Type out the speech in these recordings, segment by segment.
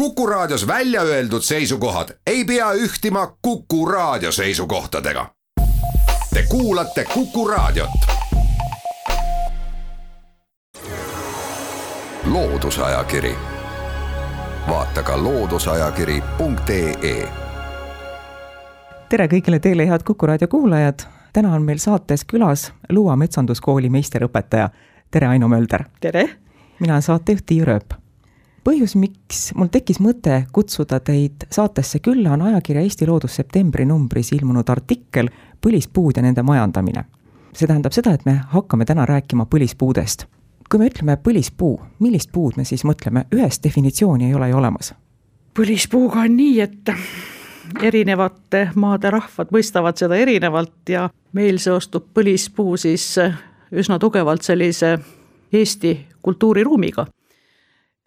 Kuku Raadios välja öeldud seisukohad ei pea ühtima Kuku Raadio seisukohtadega. Te kuulate Kuku Raadiot. loodusajakiri, vaata ka looduseajakiri.ee. tere kõigile teile, head Kuku Raadio kuulajad. täna on meil saates külas Luua metsanduskooli meisterõpetaja. tere, Aino Mölder. tere. mina olen saatejuht Tiia Rööp põhjus, miks mul tekkis mõte kutsuda teid saatesse külla, on ajakirja Eesti Loodus septembri numbris ilmunud artikkel Põlispuud ja nende majandamine. see tähendab seda, et me hakkame täna rääkima põlispuudest. kui me ütleme põlispuu, millist puud me siis mõtleme, ühest definitsiooni ei ole ju olemas. põlispuuga on nii, et erinevate maade rahvad mõistavad seda erinevalt ja meil seostub põlispuu siis üsna tugevalt sellise Eesti kultuuriruumiga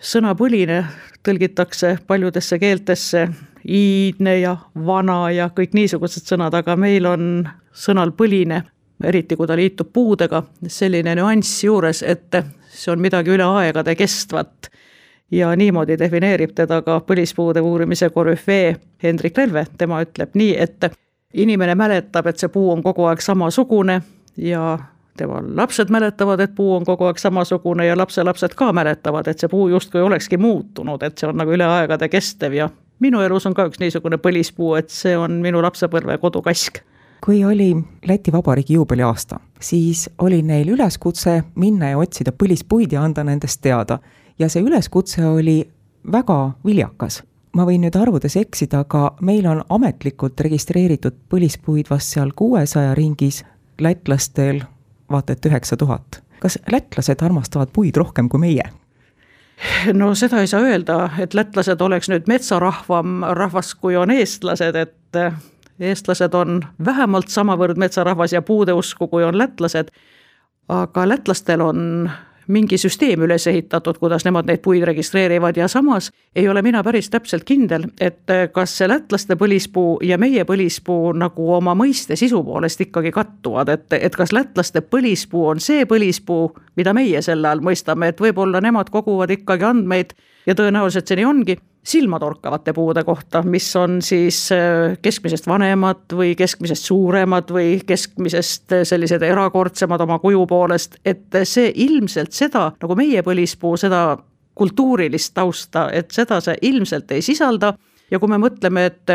sõna põline tõlgitakse paljudesse keeltesse, iidne ja vana ja kõik niisugused sõnad, aga meil on sõnal põline, eriti kui ta liitub puudega, selline nüanss juures, et see on midagi üle aegade kestvat. ja niimoodi defineerib teda ka põlispuude uurimise korüfee Hendrik Relve, tema ütleb nii, et inimene mäletab, et see puu on kogu aeg samasugune ja tema lapsed mäletavad, et puu on kogu aeg samasugune ja lapselapsed ka mäletavad, et see puu justkui olekski muutunud, et see on nagu üle aegade kestev ja minu elus on ka üks niisugune põlispuu, et see on minu lapsepõlve kodukask. kui oli Läti Vabariigi juubeliaasta, siis oli neil üleskutse minna ja otsida põlispuid ja anda nendest teada. ja see üleskutse oli väga viljakas ma võin nüüd arvudes eksida, aga meil on ametlikult registreeritud põlispuid vast seal kuuesaja ringis, lätlastel vaata et üheksa tuhat. kas lätlased armastavad puid rohkem kui meie? no seda ei saa öelda, et lätlased oleks nüüd metsarahvam rahvas, kui on eestlased, et eestlased on vähemalt samavõrd metsarahvas ja puudeusku, kui on lätlased. aga lätlastel on mingi süsteem üles ehitatud, kuidas nemad neid puid registreerivad. Ja samas ei ole mina päris täpselt kindel, et kas see lätlaste põlispuu ja meie põlispuu nagu oma mõiste sisu poolest ikkagi kattuvad, et, et kas lätlaste põlispuu on see põlispuu, mida meie selle all mõistame, et võib-olla nemad koguvad ikkagi andmeid ja tõenäoliselt see nii ongi silmatorkavate puude kohta, mis on siis äh, keskmisest vanemad või keskmisest suuremad või keskmisest äh, sellised erakordsemad oma kuju poolest, et see ilmselt seda, nagu meie põlispuu, seda kultuurilist tausta, et seda see ilmselt ei sisalda. Ja kui me mõtleme, et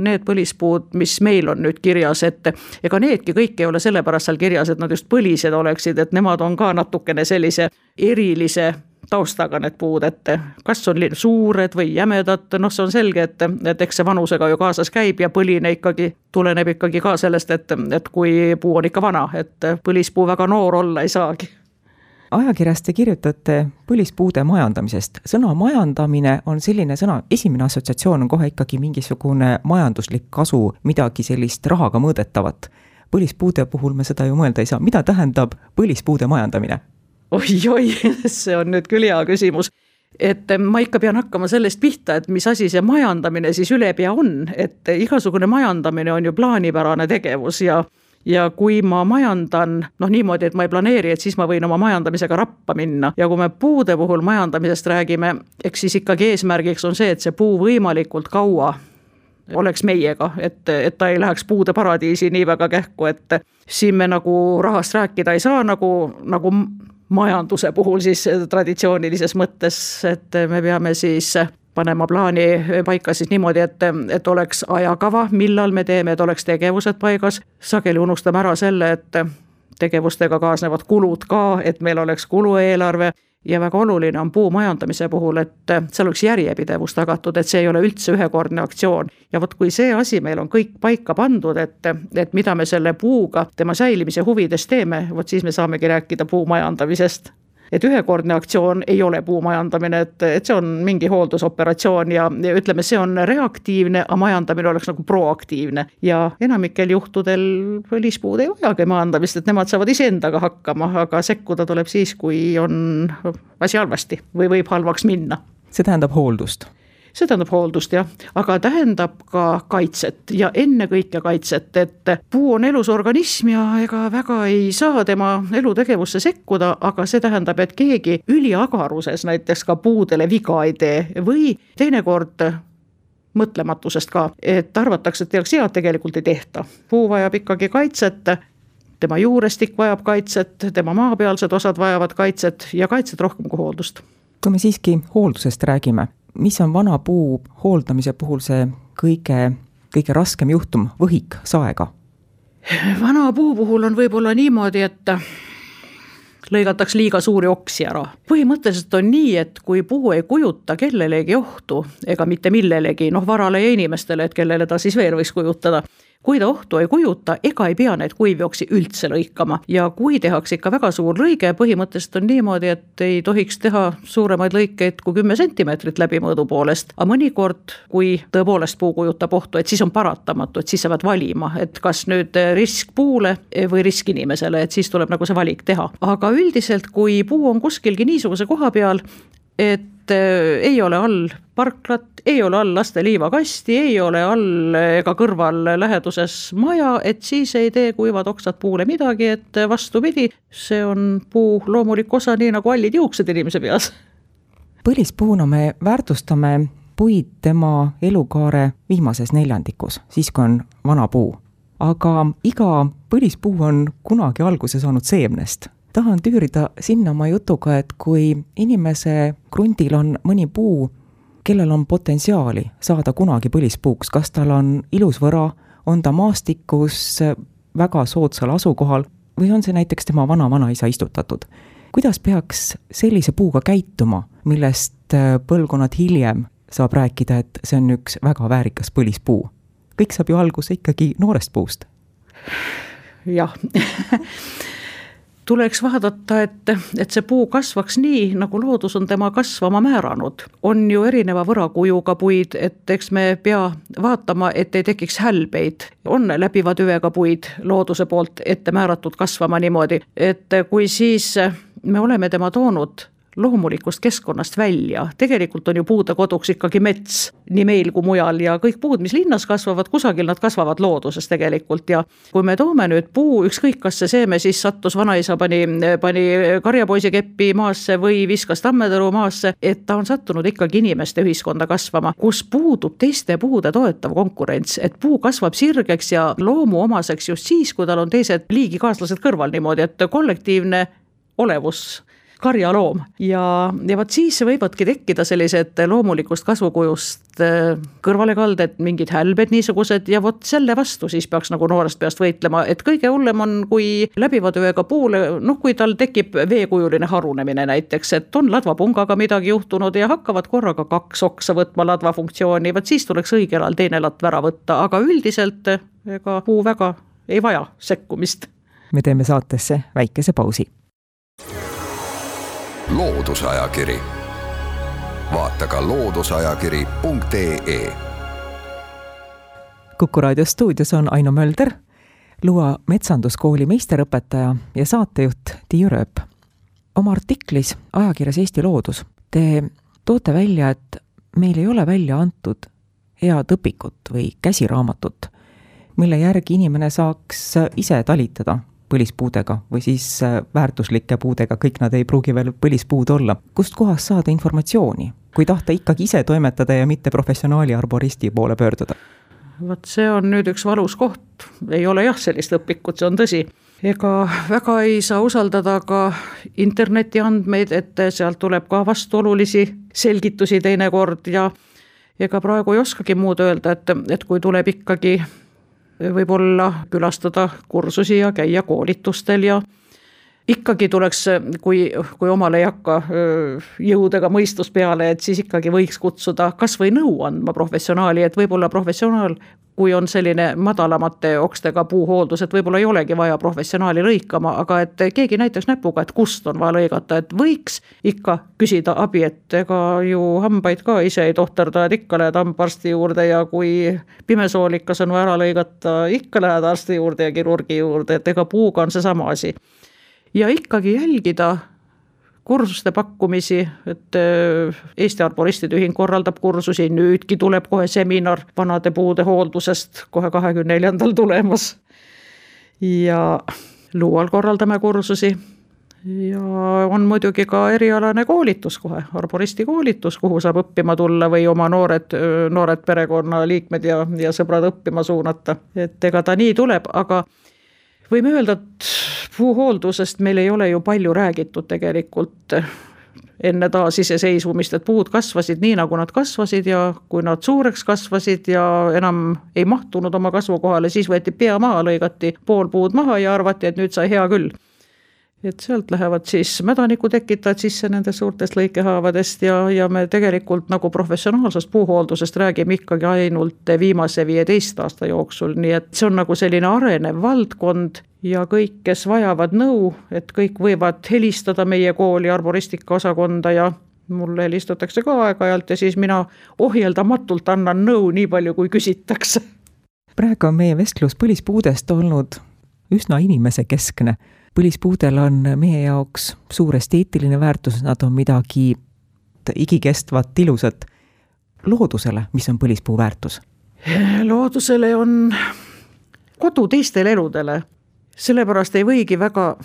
need põlispuud, mis meil on nüüd kirjas, et ega needki kõik ei ole sellepärast seal kirjas, et nad just põlised oleksid, et nemad on ka natukene sellise erilise taustaga need puud, et kas on suured või jämedad, noh, see on selge, et, et eks see vanusega ju kaasas käib ja põline ikkagi tuleneb ikkagi ka sellest, et, et kui puu on ikka vana, et põlispuu väga noor olla ei saagi ajakirjas te kirjutate põlispuude majandamisest. sõna majandamine on selline sõna, esimene assotsiatsioon on kohe ikkagi mingisugune majanduslik kasu, midagi sellist rahaga mõõdetavat. põlispuude puhul me seda ju mõelda ei saa, mida tähendab põlispuude majandamine? Oi-oi, see on nüüd küll hea küsimus. Et ma ikka pean hakkama sellest pihta, et mis asi see majandamine siis ülepea on, et igasugune majandamine on ju plaanipärane tegevus ja ja kui ma majandan noh, niimoodi, et ma ei planeeri, et siis ma võin oma majandamisega rappa minna. Ja kui me puude puhul majandamisest räägime, eks siis ikkagi eesmärgiks on see, et see puu võimalikult kaua oleks meiega, et, et ta ei läheks puude paradiisi nii väga kähku, et siin me nagu rahast rääkida ei saa, nagu, nagu majanduse puhul siis traditsioonilises mõttes, et me peame siis panema plaani paika siis niimoodi, et, et oleks ajakava, millal me teeme, et oleks tegevused paigas. sageli unustame ära selle, et tegevustega kaasnevad kulud ka, et meil oleks kulueelarve ja väga oluline on puu majandamise puhul, et seal oleks järjepidevus tagatud, et see ei ole üldse ühekordne aktsioon. ja vot kui see asi meil on kõik paika pandud, et, et mida me selle puuga tema säilimise huvides teeme, vot siis me saamegi rääkida puu majandamisest et ühekordne aktsioon ei ole puu majandamine, et, et see on mingi hooldusoperatsioon ja, ja ütleme, see on reaktiivne, aga majandamine oleks nagu proaktiivne. ja enamikel juhtudel põlispuud ei vajagi majandamist, et nemad saavad iseendaga hakkama, aga sekkuda tuleb siis, kui on asi halvasti või võib halvaks minna. see tähendab hooldust see tähendab hooldust jah, aga tähendab ka kaitset ja ennekõike kaitset, et puu on elus organism ja ega väga ei saa tema elutegevusse sekkuda, aga see tähendab, et keegi üliagaruses näiteks ka puudele viga ei tee või teinekord mõtlematusest ka, et arvatakse, et tehakse head, tegelikult ei tehta. puu vajab ikkagi kaitset, tema juurestik vajab kaitset, tema maapealsed osad vajavad kaitset ja kaitset rohkem kui hooldust. kui me siiski hooldusest räägime, mis on vana puu hooldamise puhul see kõige, kõige raskem juhtum, võhik saega? vana puu puhul on võib-olla niimoodi, et lõigatakse liiga suuri oksi ära. põhimõtteliselt on nii, et kui puu ei kujuta kellelegi ohtu ega mitte millelegi, noh varale ja inimestele, et kellele ta siis veel võiks kujutada kui ta ohtu ei kujuta, ega ei pea neid kuivjooksi üldse lõikama ja kui tehakse ikka väga suur lõige, põhimõtteliselt on niimoodi, et ei tohiks teha suuremaid lõikeid kui kümme sentimeetrit läbimõõdu poolest, aga mõnikord, kui tõepoolest puu kujutab ohtu, et siis on paratamatu, et siis sa pead valima, et kas nüüd risk puule või risk inimesele, et siis tuleb nagu see valik teha. aga üldiselt, kui puu on kuskilgi niisuguse koha peal, et äh, ei ole all parklat, ei ole all laste liivakasti, ei ole all ega kõrval läheduses maja, et siis ei tee kuivad oksad puule midagi, et vastupidi, see on puu loomulik osa, nii nagu hallid juuksed inimese peas. põlispuuna me väärtustame puid tema elukaare viimases neljandikus, siis kui on vana puu. aga iga põlispuu on kunagi alguse saanud seemnest tahan tüürida sinna oma jutuga, et kui inimese krundil on mõni puu, kellel on potentsiaali saada kunagi põlispuuks, kas tal on ilus võra, on ta maastikus väga soodsal asukohal või on see näiteks tema vana-vanaisa istutatud. kuidas peaks sellise puuga käituma, millest põlvkonnad hiljem saab rääkida, et see on üks väga väärikas põlispuu? kõik saab ju alguse ikkagi noorest puust. jah tuleks vaadata, et, et see puu kasvaks nii, nagu loodus on tema kasvama määranud. on ju erineva võrakujuga puid, et eks me pea vaatama, et ei tekiks hälbeid. on läbiva tüvega puid looduse poolt ette määratud kasvama niimoodi, et kui siis me oleme tema toonud loomulikust keskkonnast välja, tegelikult on ju puude koduks ikkagi mets, nii meil kui mujal ja kõik puud, mis linnas kasvavad, kusagil nad kasvavad looduses tegelikult. Ja kui me toome nüüd puu, ükskõik, kas see seeme siis sattus, vanaisa pani, pani karjapoisi keppi maasse või viskas tammetõru maasse, et ta on sattunud ikkagi inimeste ühiskonda kasvama, kus puudub teiste puude toetav konkurents, et puu kasvab sirgeks ja loomuomaseks just siis, kui tal on teised liigikaaslased kõrval niimoodi, et kollektiivne olevus karjaloom. Ja, ja vot siis võivadki tekkida sellised loomulikust kasvukujust äh, kõrvalekalded, mingid hälbed niisugused ja vot selle vastu siis peaks nagu noorest peast võitlema, et kõige hullem on, kui läbiva tööga puul, noh, kui tal tekib veekujuline harunemine näiteks, et on ladvapungaga midagi juhtunud ja hakkavad korraga kaks oksa võtma ladva funktsiooni, vot siis tuleks õigel ajal teine latt ära võtta, aga üldiselt ega puu väga ei vaja sekkumist. me teeme saatesse väikese pausi Loodusajakiri. vaata ka looduseajakiri.ee. kuku raadio stuudios on Aino Mölder, Luua metsanduskooli meisterõpetaja ja saatejuht Tiiu Rööp. oma artiklis ajakirjas Eesti Loodus te toote välja, et meil ei ole välja antud head õpikut või käsiraamatut, mille järgi inimene saaks ise talitada põlispuudega või siis äh, väärtuslike puudega, kõik nad ei pruugi veel põlispuud olla. kust kohast saada informatsiooni, kui tahta ikkagi ise toimetada ja mitte professionaali arboristi poole pöörduda? vot see on nüüd üks valus koht, ei ole jah sellist õpikut, see on tõsi. ega väga ei saa usaldada ka interneti andmeid, et sealt tuleb ka vastuolulisi selgitusi teinekord ja ega praegu ei oskagi muud öelda, et, et kui tuleb ikkagi võib-olla külastada kursusi ja käia koolitustel ja ikkagi tuleks, kui, kui omal ei hakka jõudega mõistus peale, et siis ikkagi võiks kutsuda kas või nõu andma professionaali, et võib-olla professionaal kui on selline madalamate okstega puuhooldus, et võib-olla ei olegi vaja professionaali lõikama, aga et keegi näitaks näpuga, et kust on vaja lõigata, et võiks ikka küsida abi, et ega ju hambaid ka ise ei tohterda, et ikka lähed hambaarsti juurde ja kui pimesoolikas on vaja ära lõigata, ikka lähed arsti juurde ja kirurgi juurde, et ega puuga on seesama asi. ja ikkagi jälgida kursuste pakkumisi, et äh, Eesti Arboristide Ühing korraldab kursusi, nüüdki tuleb kohe seminar vanade puude hooldusest kohe kahekümne neljandal tulemas. ja Luual korraldame kursusi ja on muidugi ka erialane koolitus kohe, arboristi koolitus, kuhu saab õppima tulla või oma noored, noored perekonnaliikmed ja, ja sõbrad õppima suunata. et ega ta nii tuleb, aga võime öelda, et puuhooldusest meil ei ole ju palju räägitud tegelikult enne taasiseseisvumist, et puud kasvasid nii, nagu nad kasvasid ja kui nad suureks kasvasid ja enam ei mahtunud oma kasvukohale, siis võeti pea maha, lõigati pool puud maha ja arvati, et nüüd sai hea küll et sealt lähevad siis mädaniku tekitajad sisse nendest suurtest lõikehaavadest ja, ja me tegelikult nagu professionaalsest puuhooldusest räägime ikkagi ainult viimase viieteist aasta jooksul, nii et see on nagu selline arenev valdkond ja kõik, kes vajavad nõu, et kõik võivad helistada meie kooli arboristika osakonda ja mulle helistatakse ka aeg-ajalt ja siis mina ohjeldamatult annan nõu nii palju, kui küsitakse. praegu on meie vestlus põlispuudest olnud üsna inimesekeskne põlispuudel on meie jaoks suur esteetiline väärtus, nad on midagi igikestvat, ilusat. loodusele, mis on põlispuu väärtus? loodusele on kodu teistele eludele, sellepärast ei võigi väga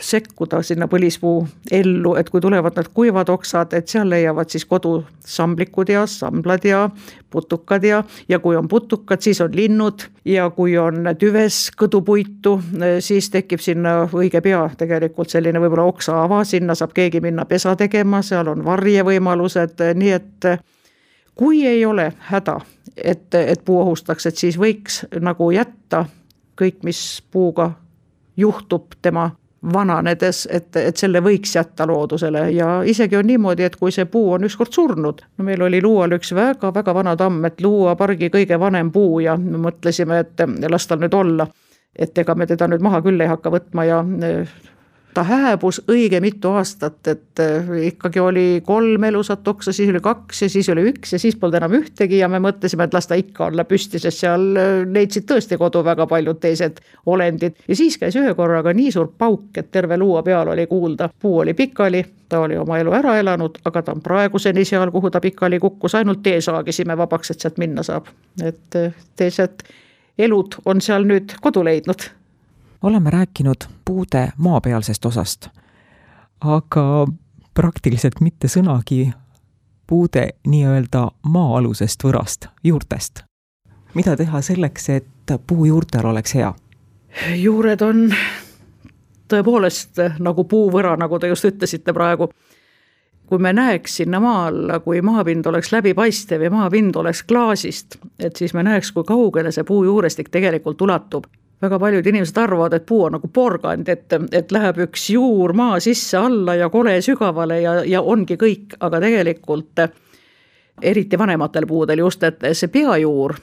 sekkuda sinna põlispuu ellu, et kui tulevad need kuivad oksad, et seal leiavad siis kodu samblikud ja samblad ja putukad ja, ja kui on putukad, siis on linnud ja kui on tüves kõdupuitu, siis tekib sinna õige pea tegelikult selline võib-olla oksaava, sinna saab keegi minna pesa tegema, seal on varjevõimalused, nii et kui ei ole häda, et, et puu ohustaks, et siis võiks nagu jätta kõik, mis puuga juhtub tema vananedes, et, et selle võiks jätta loodusele ja isegi on niimoodi, et kui see puu on ükskord surnud, no meil oli Luual üks väga-väga vana tamm, et Luua pargi kõige vanem puu ja me mõtlesime, et las tal nüüd olla. et ega me teda nüüd maha küll ei hakka võtma ja ta hääbus õige mitu aastat, et eh, ikkagi oli kolm elusat oksa, siis oli kaks ja siis oli üks ja siis polnud enam ühtegi ja me mõtlesime, et las ta ikka olla püsti, sest seal eh, leidsid tõesti kodu väga paljud teised olendid. ja siis käis ühe korraga nii suur pauk, et terve luua peal oli kuulda, puu oli pikali, ta oli oma elu ära elanud, aga ta on praeguseni seal, kuhu ta pikali kukkus, ainult tee saagisime vabaks, et sealt minna saab. et eh, teised elud on seal nüüd kodu leidnud oleme rääkinud puude maapealsest osast, aga praktiliselt mitte sõnagi puude nii-öelda maa-alusest võrast, juurtest. mida teha selleks, et puu juurtel oleks hea? juured on tõepoolest nagu puuvõra, nagu te just ütlesite praegu. kui me näeks sinna maa alla, kui maapind oleks läbipaistev ja maapind oleks klaasist, et siis me näeks, kui kaugele see puu juurestik tegelikult ulatub väga paljud inimesed arvavad, et puu on nagu porgand, et, et läheb üks juur maa sisse alla ja kole sügavale ja, ja ongi kõik, aga tegelikult eriti vanematel puudel just, et see peajuur,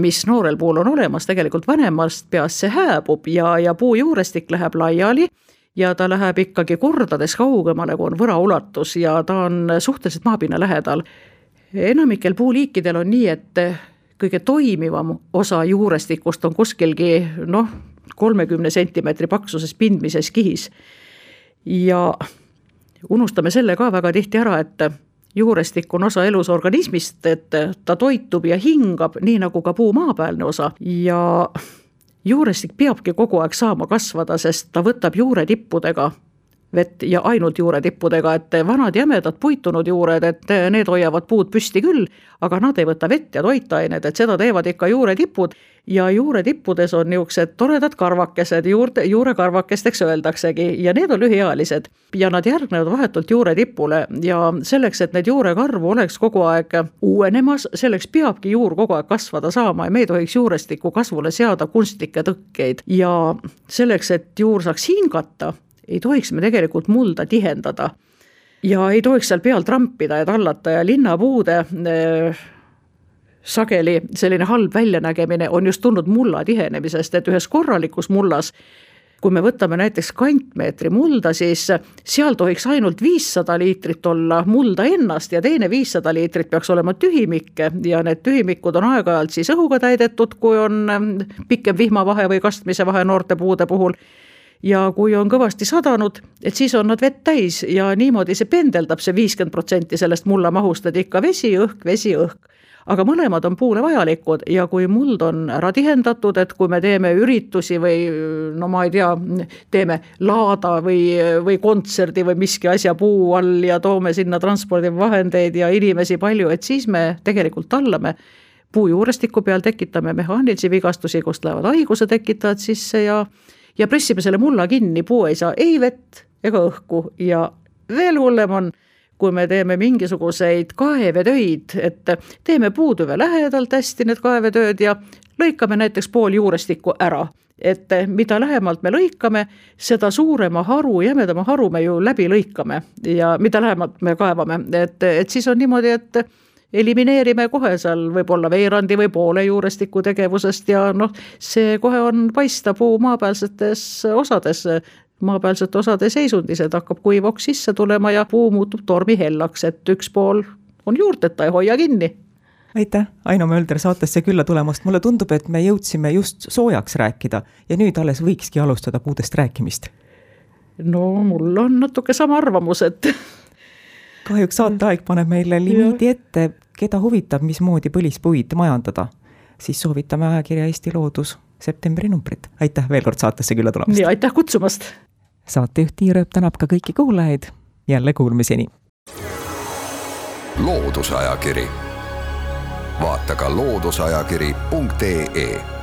mis noorel puul on olemas, tegelikult vanemast peast see hääbub ja, ja puu juurestik läheb laiali ja ta läheb ikkagi kordades kaugemale, kui on võra ulatus ja ta on suhteliselt maapinna lähedal. enamikel puuliikidel on nii, et kõige toimivam osa juurestikust on kuskilgi noh, kolmekümne sentimeetri paksuses pindmises kihis. ja unustame selle ka väga tihti ära, et juurestik on osa elusorganismist, et ta toitub ja hingab, nii nagu ka puu maapealne osa ja juurestik peabki kogu aeg saama kasvada, sest ta võtab juuretippudega vett ja ainult juuretippudega, et vanad jämedad puitunud juured, et need hoiavad puud püsti küll, aga nad ei võta vett ja toitained, et seda teevad ikka juuretipud ja juuretippudes on niisugused toredad karvakesed, juurde, juurekarvakesteks öeldaksegi ja need on lühiealised ja nad järgnevad vahetult juuretipule ja selleks, et need juurekarvu oleks kogu aeg uuenemas, selleks peabki juur kogu aeg kasvada saama ja me ei tohiks juurestiku kasvule seada kunstlikke tõkkeid. Ja selleks, et juur saaks hingata ei tohiks me tegelikult mulda tihendada. ja ei tohiks seal peal trampida ja tallata ja linnapuude äh, sageli selline halb väljanägemine on just tulnud mulla tihenemisest, et ühes korralikus mullas kui me võtame näiteks kantmeetri mulda, siis seal tohiks ainult viissada liitrit olla mulda ennast ja teine viissada liitrit peaks olema tühimikke ja need tühimikud on aeg-ajalt siis õhuga täidetud, kui on ähm, pikem vihmavahe või kastmise vahe noorte puude puhul ja kui on kõvasti sadanud, et siis on nad vett täis ja niimoodi see pendeldab see viiskümmend protsenti sellest mulla mahust, et ikka vesi, õhk, vesi, õhk. Aga mõlemad on puule vajalikud ja kui muld on ära tihendatud, et kui me teeme üritusi või no ma ei tea, teeme laada või, või kontserdi või miski asja puu all ja toome sinna transpordivahendeid ja inimesi palju, et siis me tegelikult tallame. Puujuurestiku peal tekitame mehaanilisi vigastusi, kust lähevad haiguse tekitajad sisse ja ja pressime selle mulla kinni, puu ei saa ei vett ega õhku. Ja veel hullem on kui me teeme mingisuguseid kaevetöid, et teeme puutüve lähedalt hästi need kaevetööd ja lõikame näiteks pool juurestikku ära. Et mida lähemalt me lõikame, seda suurema haru, jämedama haru me ju läbi lõikame. Ja mida lähemalt me kaevame, et, et siis on niimoodi, et elimineerime kohe seal võib-olla veerandi või poole juurestiku tegevusest ja noh, see kohe on paista puu maapealsetes osades maapealsete osade seisundis, et hakkab kuiv oks sisse tulema ja puu muutub tormihellaks, et üks pool on juurteta ja hoia kinni. Aitäh, Aino Mölder saatesse külla tulemast, mulle tundub, et me jõudsime just soojaks rääkida ja nüüd alles võikski alustada puudest rääkimist. no mul on natuke sama arvamus, et kahjuks saateaeg paneb meile limiidi ette, keda huvitab, mismoodi põlispuid majandada, siis soovitame ajakirja Eesti Loodus septembri numbrit. aitäh veel kord saatesse külla tulemast! nii, aitäh kutsumast! saatejuht Tiia Rööp tänab ka kõiki kuulajaid, jälle kuulmiseni! loodusajakiri, vaata ka looduseajakiri.ee